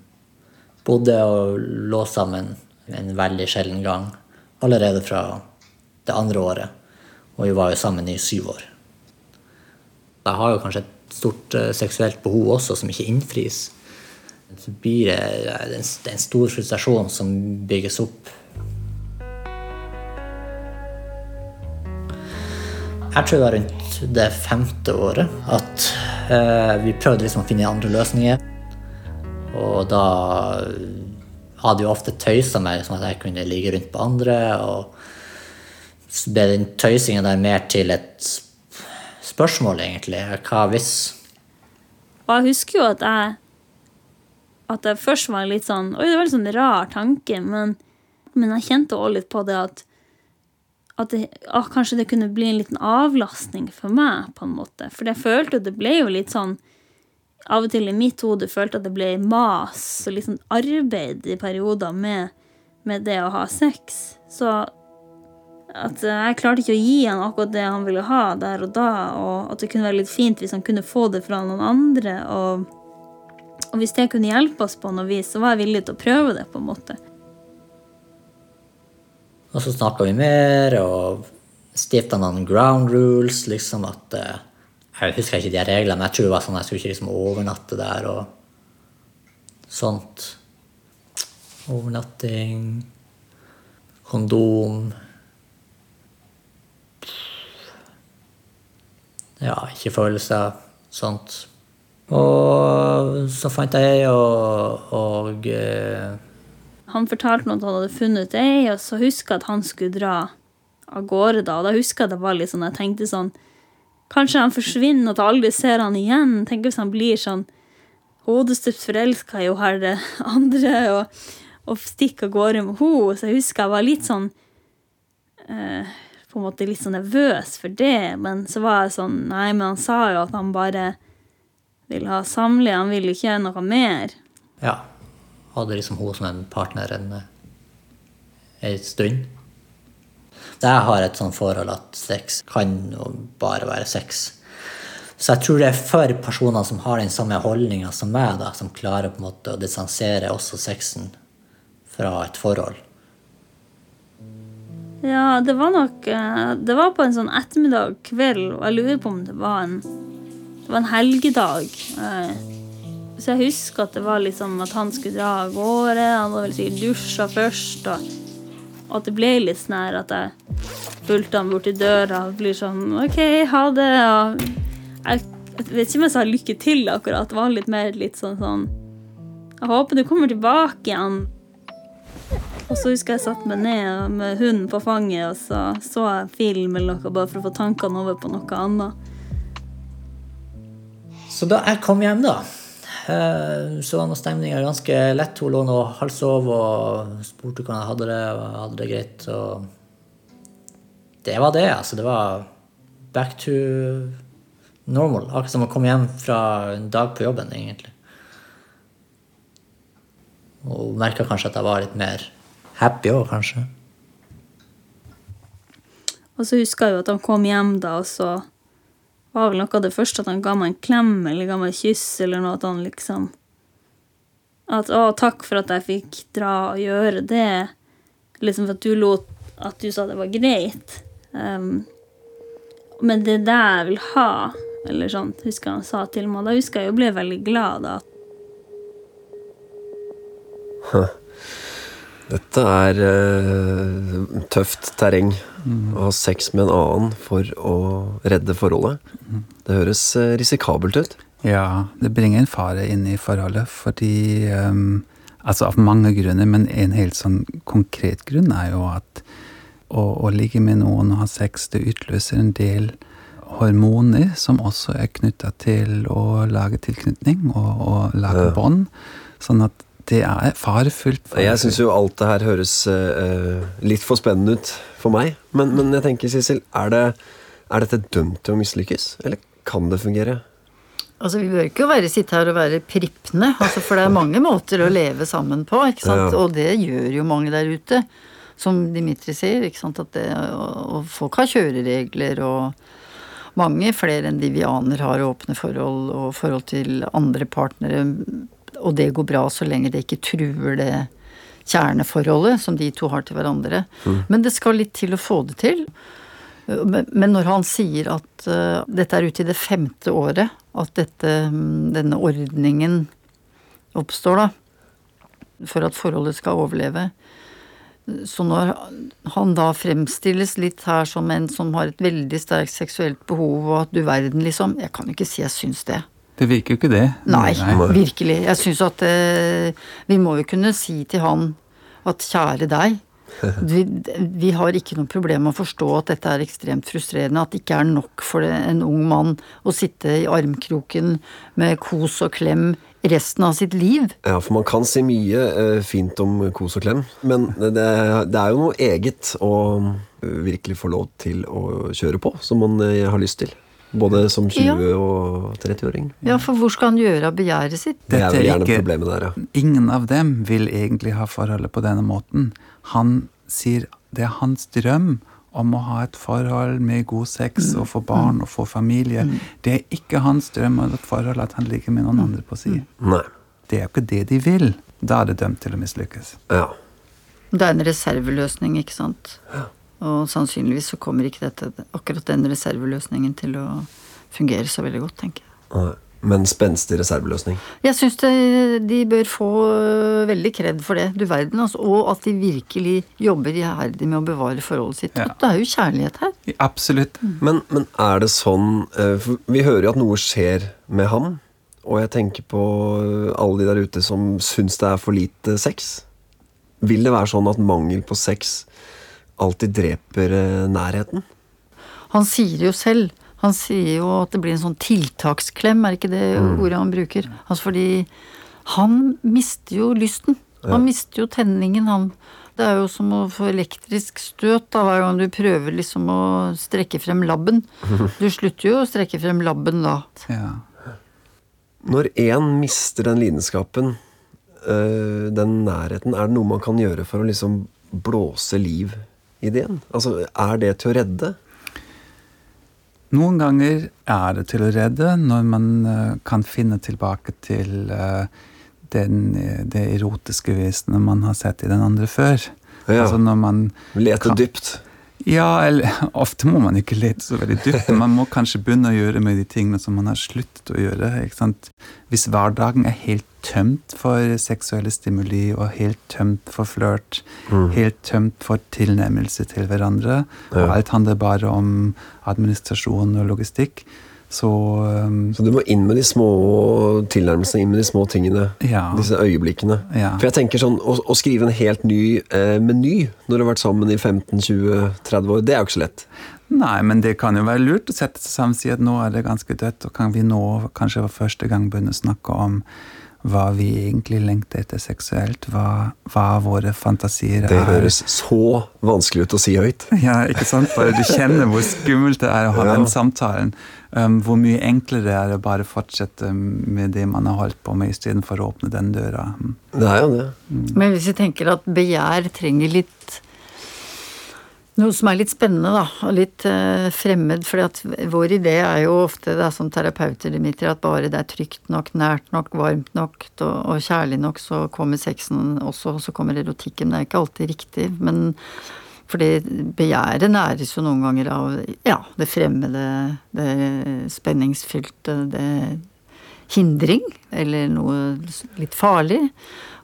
Speaker 5: bodde og lå sammen en veldig sjelden gang. Allerede fra det andre året. Og vi var jo sammen i syv år. Jeg har jo kanskje et stort eh, seksuelt behov også som ikke innfris. Så blir det, det en stor frustrasjon som bygges opp. Jeg tror det var rundt det femte året at eh, vi prøvde liksom å finne andre løsninger. Og da hadde jo ofte tøysa meg liksom at jeg kunne ligge rundt på andre. Og så ble den tøysingen der mer til et spørsmål, egentlig. Hva hvis?
Speaker 3: Og jeg husker jo at jeg At jeg først var litt sånn Oi, det var en sånn rar tanke, men, men jeg kjente også litt på det at at det, å, kanskje det kunne bli en liten avlastning for meg, på en måte. For jeg følte at det ble jo litt sånn Av og til i mitt hode følte at det ble mas og litt sånn arbeid i perioder med, med det å ha sex. Så at jeg klarte ikke å gi han akkurat det han ville ha der og da, og at det kunne være litt fint hvis han kunne få det fra noen andre. Og, og hvis det kunne hjelpe oss på noe vis, så var jeg villig til å prøve det, på en måte.
Speaker 5: Og så snakka vi mer og stifta noen ground rules, liksom at eh, Jeg husker ikke de reglene, men jeg tror det var sånn jeg skulle ikke liksom overnatte der og sånt. Overnatting, kondom Ja, ikke følelser, sånt. Og så fant jeg og, og eh,
Speaker 3: Han fortalte meg at han hadde funnet ei, og så huska jeg at han skulle dra av gårde da. Og da huska jeg det var litt sånn, jeg tenkte sånn Kanskje han forsvinner, og at jeg aldri ser han igjen. Tenk hvis han blir sånn hodestups forelska i hun her andre og, og stikker av gårde med henne. Så jeg husker jeg var litt sånn eh, På en måte litt sånn nervøs for det. Men så var jeg sånn Nei, men han sa jo at han bare vil ha samliv. Han vil ikke gjøre noe mer.
Speaker 5: ja, hadde liksom hun som en partner en, en stund. Jeg har et sånt forhold at sex kan jo bare være sex. Så jeg tror det er for personer som har den samme holdninga som meg, da, som klarer på en måte å distansere også sexen fra et forhold.
Speaker 3: Ja, det var nok eh, Det var på en sånn ettermiddag, kveld, og jeg lurer på om det var en Det var en helgedag. Så jeg husker at det var liksom at han skulle dra av gårde. Han hadde vel sikkert dusja først, og, at det ble litt sånn her at jeg fulgte han bort til døra og blir sånn OK, ha det. Og jeg, jeg vet ikke om jeg sa lykke til akkurat. Det var litt mer litt sånn sånn Jeg håper du kommer tilbake igjen. Og så husker jeg satte meg ned med hunden på fanget og så så jeg film eller noe bare for å få tankene over på noe annet.
Speaker 5: Så da jeg kom hjem, da, så var stemninga ganske lett. Hun lå nå halvsov og spurte hvordan jeg hadde det, og hadde det greit. Og det var det, altså. Det var back to normal. Akkurat som å komme hjem fra en dag på jobben, egentlig. Og merka kanskje at jeg var litt mer happy òg, kanskje.
Speaker 3: Og så husker jeg jo at han kom hjem da, og så var vel noe av det første at han ga meg en klem eller ga meg et kyss eller noe. At han liksom At å, takk for at jeg fikk dra og gjøre det. Liksom for at du lot At du sa det var greit. Um, men det er det jeg vil ha. Eller sånn, husker han sa til meg. Da husker jeg jo ble veldig glad da.
Speaker 4: Dette er uh, tøft terreng. Å ha sex med en annen for å redde forholdet. Det høres eh, risikabelt ut.
Speaker 7: Ja, det bringer en fare inn i forholdet, fordi um, Altså av mange grunner, men en helt sånn konkret grunn er jo at å, å ligge med noen og ha sex, det utløser en del hormoner som også er knytta til å lage tilknytning og, og lage
Speaker 4: Ja.
Speaker 7: bånd. Sånn at det er farefullt. farefullt.
Speaker 4: Jeg syns jo alt det her høres uh, litt for spennende ut for meg. Men, men jeg tenker, Sissel, er, det, er dette dømt til å mislykkes? Eller kan det fungere?
Speaker 6: Altså, Vi bør ikke være, sitte her og være prippende, altså, for det er mange måter å leve sammen på. ikke sant?
Speaker 4: Ja.
Speaker 6: Og det gjør jo mange der ute. Som Dimitri sier, ikke sant? At det, og, og folk har kjøreregler, og mange flere enn de vi aner har åpne forhold og forhold til andre partnere. Og det går bra så lenge det ikke truer det kjerneforholdet som de to har til hverandre. Men det skal litt til å få det til. Men men når han sier at uh, dette er ute i det femte året, at dette, mm, denne ordningen oppstår, da, for at forholdet skal overleve Så når han da fremstilles litt her som en som har et veldig sterkt seksuelt behov, og at du verden, liksom Jeg kan ikke si jeg syns det.
Speaker 7: Det virker jo ikke det.
Speaker 6: Nei, virkelig. Jeg syns at eh, vi må jo kunne si til han at kjære deg, Vi, vi har ikke noe problem med å forstå at dette er ekstremt frustrerende. At det ikke er nok for en ung mann å sitte i armkroken med kos og klem resten av sitt liv.
Speaker 4: Ja, for man kan si mye eh, fint om kos og klem, men det, det er jo noe eget å virkelig få lov til å kjøre på, som man eh, har lyst til. Både som 20-
Speaker 6: Ja.
Speaker 4: og 30-åring.
Speaker 6: Ja, for hvor skal han gjøre av begjæret sitt?
Speaker 4: Det er
Speaker 7: jo
Speaker 4: vel
Speaker 7: er
Speaker 4: gjerne
Speaker 7: ikke-
Speaker 4: problemet der, ja.
Speaker 7: Ingen av dem vil egentlig ha forholdet på denne måten. Han sier det er hans drøm om å ha et forhold med god sex og få barn og få familie. Det er ikke hans drøm om et forhold at han ligger med noen andre på si.
Speaker 4: Nei.
Speaker 7: Det er jo ikke det de vil. Da er det dømt til å mislykkes.
Speaker 4: Ja.
Speaker 6: Det er en reserveløsning, ikke sant. Og sannsynligvis så kommer ikke dette, akkurat den reserveløsningen til å fungere så veldig godt, tenker jeg.
Speaker 4: Men spenstig reserveløsning.
Speaker 6: Jeg syns de bør få øh, veldig kred for det, du verden, altså. Og at de virkelig jobber iherdig med å bevare forholdet sitt.
Speaker 7: Ja.
Speaker 6: Det er jo kjærlighet her.
Speaker 7: Absolutt.
Speaker 4: Men, men er det sånn for Vi hører jo at noe skjer med ham. Og jeg tenker på eh, alle de der ute som syns det er for lite sex. Vil det være sånn at mangel på sex alltid dreper eh, nærheten?
Speaker 6: Han sier det jo selv. Han sier jo at det blir en sånn tiltaksklem, er ikke det ordet han bruker? Altså fordi han mister jo lysten. Han mister jo tenningen, han. Det er jo som å få elektrisk støt da, hver gang du prøver liksom å strekke frem labben. Du slutter jo å strekke frem labben da.
Speaker 7: Ja.
Speaker 4: Når én mister den lidenskapen, eh, den nærheten, er det noe man kan gjøre for å liksom blåse liv i det igjen? Altså, er det til å redde?
Speaker 7: Noen ganger er det til å redde når man eh, kan finne tilbake til eh, den, det erotiske vesenet man har sett i den andre før.
Speaker 4: Ja.
Speaker 7: Altså når man
Speaker 4: Lete
Speaker 7: Kan-
Speaker 4: dypt.
Speaker 7: Ja, eller ofte må man ikke lete så veldig dypt. Man må kanskje begynne å gjøre med de tingene som man har sluttet å gjøre. Hvis hverdagen er helt tømt for seksuelle stimuli og helt tømt for flørt, helt tømt for tilnærmelse til hverandre, og alt handler bare om administrasjon og logistikk, så um,
Speaker 4: Så du må inn med de små tilnærmelsene, inn med de små tingene.
Speaker 7: Ja.
Speaker 4: Disse øyeblikkene.
Speaker 7: Ja.
Speaker 4: For jeg tenker sånn, å, å skrive en helt ny eh, meny når du har vært sammen i 15-20-30 år, det er jo ikke så lett.
Speaker 7: Nei, men det kan jo være lurt å sette seg sammen og si at nå er det ganske dødt, og kan vi nå kanskje for første gang begynne å snakke om hva vi egentlig lengter etter seksuelt, hva, hva våre fantasier
Speaker 4: Det
Speaker 7: er.
Speaker 4: høres så vanskelig ut å si høyt.
Speaker 7: Ja, ikke sant? Bare du kjenner hvor skummelt det er å ha
Speaker 4: Ja.
Speaker 7: den samtalen. Um, hvor mye enklere det er å bare fortsette med det man har holdt på med, istedenfor å åpne den døra. Mm.
Speaker 4: Det er jo det.
Speaker 6: Men hvis vi tenker at begjær trenger litt noe som er litt spennende, da, og litt eh, fremmed. For vår idé er jo ofte, det er som terapeuter, Dimitri, at bare det er trygt nok, nært nok, varmt nok og, og kjærlig nok, så kommer sexen også, og så kommer erotikken. Det er ikke alltid riktig, men fordi begjæret næres jo noen ganger av ja, det fremmede, det spenningsfylte, det hindring, eller noe litt farlig.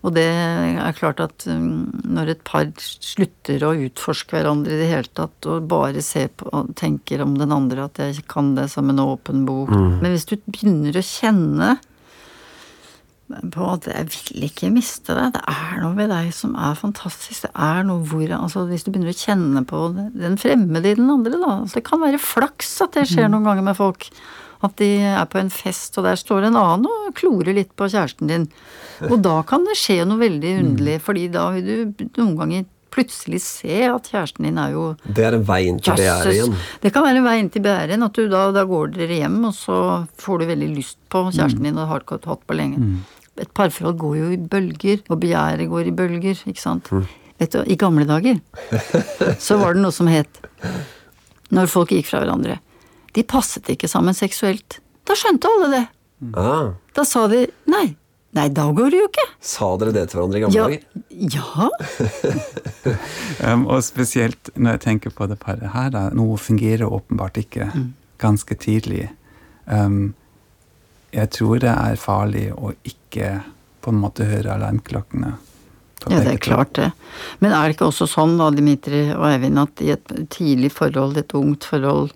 Speaker 6: Og det er klart at um, når et par slutter å utforske hverandre i det hele tatt, og bare ser på og tenker om den andre at jeg kan det som en åpen bok Men hvis du begynner å kjenne på at jeg vil ikke miste deg. Det er noe ved deg som er fantastisk. Det er noe hvor altså Hvis du begynner å kjenne på den fremmede i den andre, da. Altså, det kan være flaks at det skjer noen ganger med folk. At de er på en fest, og der står en annen og klorer litt på kjæresten din. Og da kan det skje noe veldig underlig, fordi da vil du noen ganger plutselig se at kjæresten din er jo
Speaker 4: Det er en vei inn til begjæret
Speaker 6: det kan være en vei inn til begjæret. At du da, da går dere hjem, og så får du veldig lyst på kjæresten din, og har ikke hatt på lenge. Et parforhold går jo i bølger, og begjæret går i bølger, ikke sant. Vet du, I gamle dager så var det noe som het Når folk gikk fra hverandre. De passet ikke sammen seksuelt. Da skjønte alle det.
Speaker 4: Ah,
Speaker 6: Da sa de nei. Nei, da går det jo ikke.
Speaker 4: sa dere det til hverandre i gamle
Speaker 6: Ja,
Speaker 4: dager?
Speaker 6: ja.
Speaker 7: Um, og spesielt når jeg tenker på det paret her, da, noe fungerer åpenbart ikke ganske tidlig. Um, jeg tror det er farlig å ikke på en måte høre alarmklokkene.
Speaker 6: Ja, det er klart det. Men er det ikke også sånn, da, Dimitri og Eivind, at i et tidlig forhold, et ungt forhold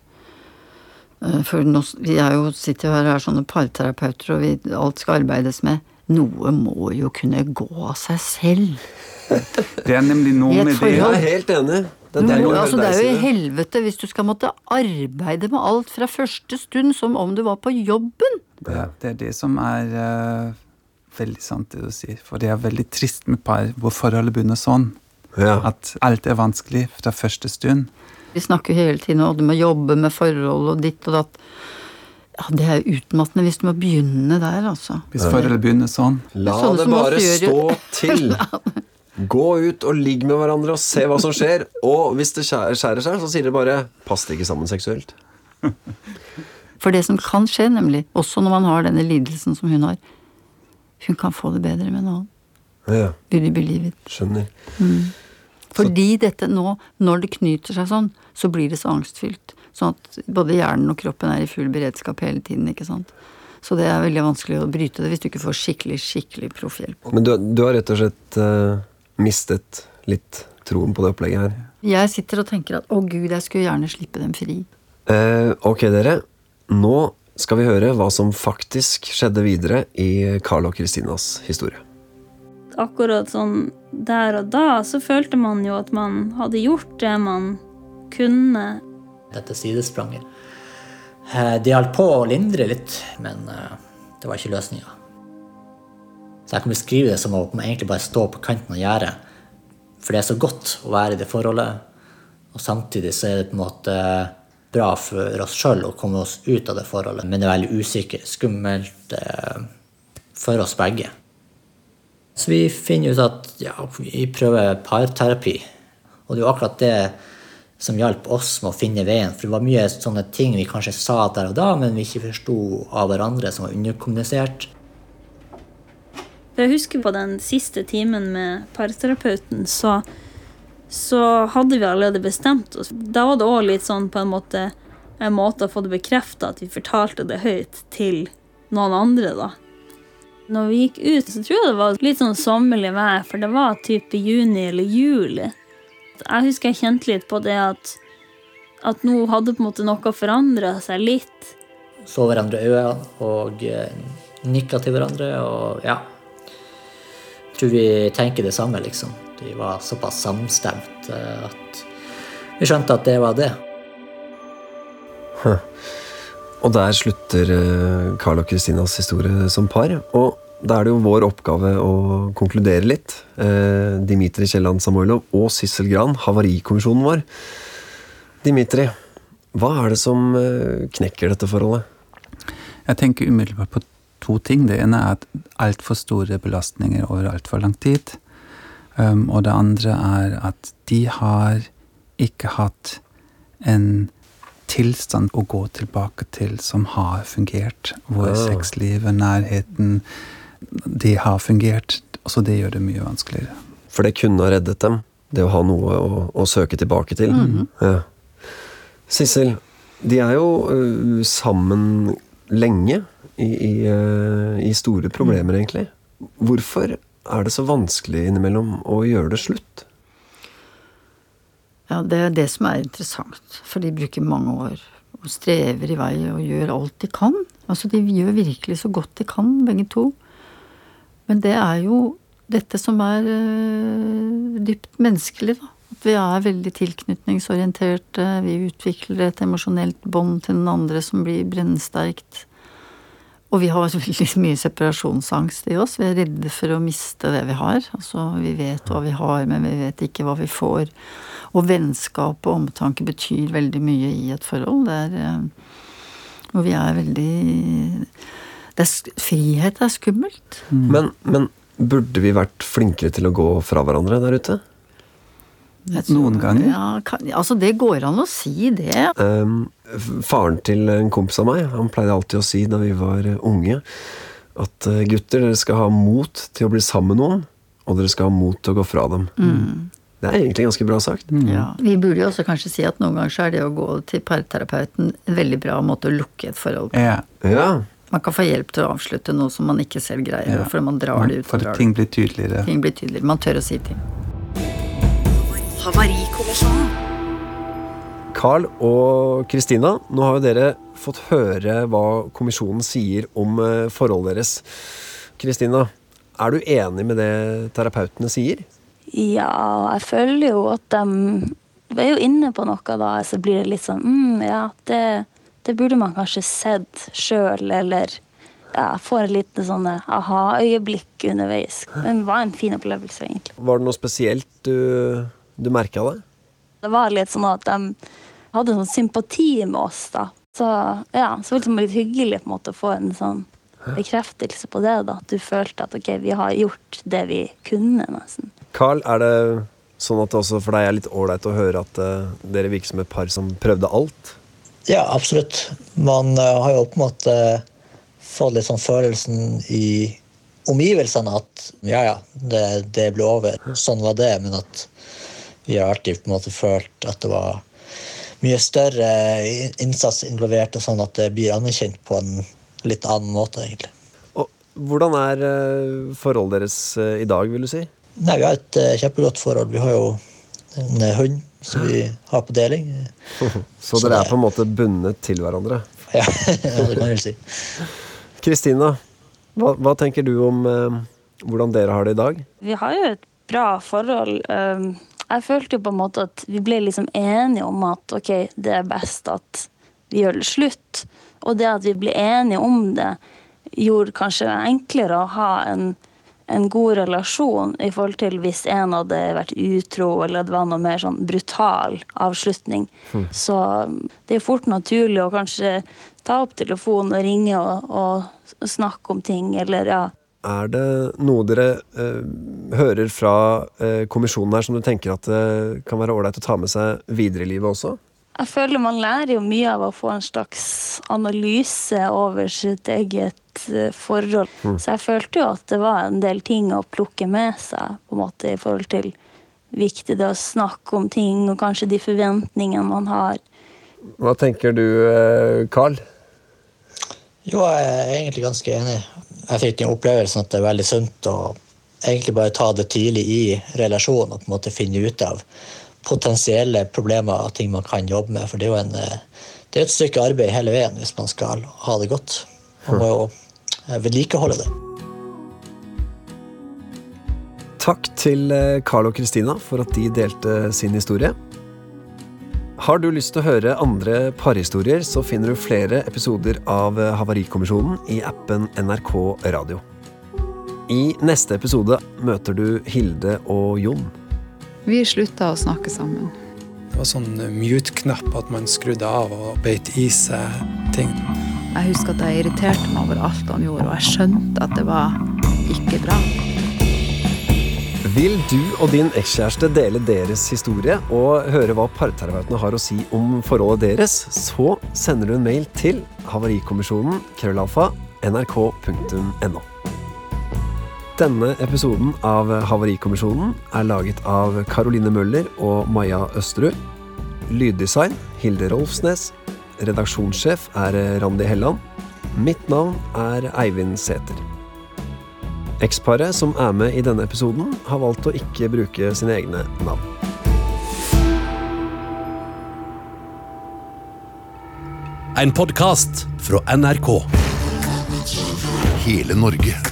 Speaker 6: For nå, vi er jo, sitter jo her og er sånne parterapeuter, og vi, alt skal arbeides med. noe må jo kunne gå av seg selv.
Speaker 7: Det er nemlig noe med det.
Speaker 4: Jeg er helt enig. Det,
Speaker 6: Det,
Speaker 4: er jo
Speaker 6: altså, det er jo i helvete hvis du skal måtte arbeide med alt fra første stund som om du var på jobben.
Speaker 7: Ja, det er det som er uh, veldig sant, det du sier. For det er veldig trist med par hvor forholdet begynner sånn.
Speaker 4: Ja.
Speaker 7: At alt er vanskelig fra første stund.
Speaker 6: Vi snakker hele tiden om at du må jobbe med forhold og ditt og datt. Ja, Det er utmattende hvis du må begynne der, altså.
Speaker 7: Hvis forholdet begynner sånn.
Speaker 4: La det,
Speaker 6: det
Speaker 4: bare stå til. Gå ut og ligg med hverandre og se hva som skjer. Og hvis det skjærer, seg, så sier det bare 'pass det ikke sammen seksuelt'.
Speaker 6: For det som kan skje, nemlig, også når man har denne lidelsen som hun har, hun kan få det bedre med noen.
Speaker 4: Ja,
Speaker 6: skjønner you believe it?
Speaker 4: skjønner.
Speaker 6: Fordi dette nå, når det knyter seg sånn, så blir det så angstfylt. Sånn at både hjernen og kroppen er i full beredskap hele tiden, ikke sant. Så det er veldig vanskelig å bryte det hvis du ikke får skikkelig, skikkelig proffhjelp.
Speaker 4: Men du, du har rett og slett uh, mistet litt troen på det opplegget her.
Speaker 6: Jeg sitter og tenker at å gud, jeg skulle gjerne slippe dem fri.
Speaker 4: Uh, ok, dere. Nå skal vi høre hva som faktisk skjedde videre i Carl og Kristinas historie.
Speaker 3: Akkurat sånn der og da så følte man jo at man hadde gjort det man kunne.
Speaker 5: Dette sidespranget. Eh, Det hjalp på å lindre litt, men eh, det var ikke løsninga. Så jeg kan beskrive det som å egentlig bare stå på kanten av gjerdet. For det er så godt å være i det forholdet, og samtidig så er det på en måte bra for oss sjøl å komme oss ut av det forholdet. Men det er veldig usikkert, skummelt eh, for oss begge. Så vi finner ut at ja, vi prøver parterapi. Og det er jo akkurat det som hjalp oss med å finne veien. For det var mye sånne ting vi kanskje sa der og da, men vi ikke forsto av hverandre, som var underkommunisert.
Speaker 3: Jeg husker på den siste timen med parterapeuten, så, så hadde vi allerede bestemt oss. Da var det òg litt sånn på en måte en måte å få det bekrefta at vi fortalte det høyt til noen andre, da. Når vi gikk ut, så tror jeg det var litt sånn sommerlig vær, for det var type juni eller juli. Jeg husker jeg kjente litt på det at, at nå hadde på en måte noe forandra seg litt.
Speaker 5: Så hverandre i øynene og eh, nikka til hverandre, og ja. Jeg tror vi tenker det samme, liksom. Vi var såpass samstemt eh, at vi skjønte at det var det.
Speaker 4: Og der slutter eh, Carl og Kristinas historie som par. Og da er det jo vår oppgave å konkludere litt. Eh, Dimitri Kielland Samoilov og Sissel Gran, Havarikommisjonen vår. Dimitri, hva er det som eh, knekker dette forholdet?
Speaker 7: Jeg tenker umiddelbart på to ting. Det ene er at altfor store belastninger over altfor lang tid. Um, og det andre er at de har ikke hatt en tilstand å gå tilbake til som har fungert. Hvor
Speaker 4: Ah.
Speaker 7: sexlivet, nærheten, det har fungert. Så det gjør det mye vanskeligere.
Speaker 4: For det kunne ha reddet dem. Det å ha noe å, å søke tilbake til. ja. Sissel, de er jo uh, sammen lenge i, i, uh, i store problemer, egentlig. Hvorfor er det så vanskelig innimellom å gjøre det slutt?
Speaker 6: Ja, det er det som er interessant, for de bruker mange år og strever i vei og gjør alt de kan. Altså, de gjør virkelig så godt de kan, begge to. Men det er jo dette som er øh, dypt menneskelig, da. At vi er veldig tilknytningsorienterte. Vi utvikler et emosjonelt bånd til den andre som blir brennsterkt. Og vi har veldig mye separasjonsangst i oss. Vi er redde for å miste det vi har. Altså, vi vet hva vi har, men vi vet ikke hva vi får. Og vennskap og omtanke betyr veldig mye i et forhold. Det er eh, vi er veldig er, Frihet er skummelt.
Speaker 4: Men, men burde vi vært flinkere til å gå fra hverandre der ute?
Speaker 6: Tror-
Speaker 7: Noen ganger.
Speaker 6: Ja, kan, altså, det går an å si det.
Speaker 4: Um, faren til en kompis av meg Han pleide alltid å si da vi var unge at eh, gutter, dere skal ha mot til å bli sammen med noen, og dere skal ha mot til å gå fra dem. Det er egentlig ganske bra sagt.
Speaker 6: Ja. Vi burde jo også kanskje si at noen ganger så er det å gå til parterapeuten en veldig bra måte å lukke et forhold på.
Speaker 7: Ja,
Speaker 4: Ja,
Speaker 6: Man kan få hjelp til å avslutte noe som man ikke selv greier,
Speaker 7: ja.
Speaker 6: For man drar det ut.
Speaker 7: For ting
Speaker 6: det.
Speaker 7: blir tydeligere.
Speaker 6: ting blir tydeligere. Man tør å si ting.
Speaker 4: Carl og Kristina, nå har jo dere fått høre hva kommisjonen sier om eh, forholdet deres. Kristina, er du enig med det terapeutene sier?
Speaker 3: Ja, jeg føler jo at de er jo inne på noe da, så blir det litt sånn mm, ja, det, det burde man kanskje sett sjøl, eller ja, får et lite sånn aha-øyeblikk underveis. Men det var en fin opplevelse, egentlig.
Speaker 4: Var det noe spesielt du, du merka det?
Speaker 3: Det var litt sånn at de hadde sånn sympati med oss, da. Så ja, så var det var litt hyggelig på en måte å få en sånn bekreftelse på det. da, At du følte at ok, vi har gjort det vi kunne, nesten.
Speaker 4: Carl, er det sånn at det også for deg er litt ålreit å høre at uh, dere virker som et par som prøvde alt?
Speaker 5: Ja, absolutt. Man uh, har jo på en måte fått litt sånn følelsen i omgivelsene at ja, ja, det, det ble over. Sånn var det. Men at vi har alltid på en måte følt at det var mye større innsats involvert, og sånn at det blir anerkjent på en litt annen måte, egentlig.
Speaker 4: Og hvordan er uh, forholdet deres uh, i dag, vil du si?
Speaker 5: Nei, Vi har et kjempegodt forhold. Vi har jo en hund som vi har på deling.
Speaker 4: Så, dere er på en måte bundet til hverandre?
Speaker 5: Ja, det kan jeg vel si.
Speaker 4: Kristina, hva, hva, tenker du om hvordan dere har det i dag?
Speaker 3: Vi har jo et bra forhold. Um, jeg følte jo på en måte at vi ble liksom enige om at ok, det er best at vi gjør det slutt. Og det at vi ble enige om det, gjorde kanskje enklere å ha en, en god relasjon i forhold til hvis en hadde vært utro, eller det var noe mer sånn brutal avslutning. Mm. Så det er fort naturlig å kanskje ta opp telefonen og ringe og, og snakke om ting, eller ja.
Speaker 4: Er det noe dere eh, hører fra eh, kommisjonen her som du tenker at det kan være ålreit å ta med seg videre i livet også?
Speaker 3: Jeg føler man lærer jo mye av å få en slags analyse over sitt eget eh, forhold. Mm. Så jeg følte jo at det var en del ting å plukke med seg på en måte i forhold til viktig det å snakke om ting, og kanskje de forventningene man har.
Speaker 4: Hva tenker du, eh, Carl?
Speaker 5: Jo, jeg er egentlig ganske enig jeg fikk den opplevelsen at det er veldig sunt å egentlig bare ta det tidlig i relasjonen og på en måte finne ut av potensielle problemer og ting man kan jobbe med. For det er jo en, eh, det er et stykke arbeid hele veien hvis man skal ha det godt. Man må jo eh, vedlikeholde det.
Speaker 4: Takk til Carl eh, og Kristina for at de delte sin historie. Har du lyst til å høre andre parhistorier, så finner du flere episoder av Havarikommisjonen i appen NRK Radio. I neste episode møter du Hilde og Jon.
Speaker 8: Vi slutta å snakke sammen.
Speaker 9: Det var sånn mute-knapp, at man skrudde av og beit i seg ting.
Speaker 8: Jeg husker at jeg irriterte meg over alt han gjorde, og jeg skjønte at det var ikke bra.
Speaker 4: Vil du og din ekskjæreste dele deres historie og høre hva parterapeutene har å si om forholdet deres, så sender du en mail til havarikommisjonen krøllalfa nrk.no. Denne episoden av Havarikommisjonen er laget av Caroline Møller og Maja Østerud. Lyddesign Hilde Rolfsnes. Redaksjonssjef er Randi Helland. Mitt navn er Eivind Sæther. Eksparet som er med i denne episoden, har valgt å ikke bruke sine egne navn.
Speaker 2: En podkast fra NRK.
Speaker 10: Hele Norge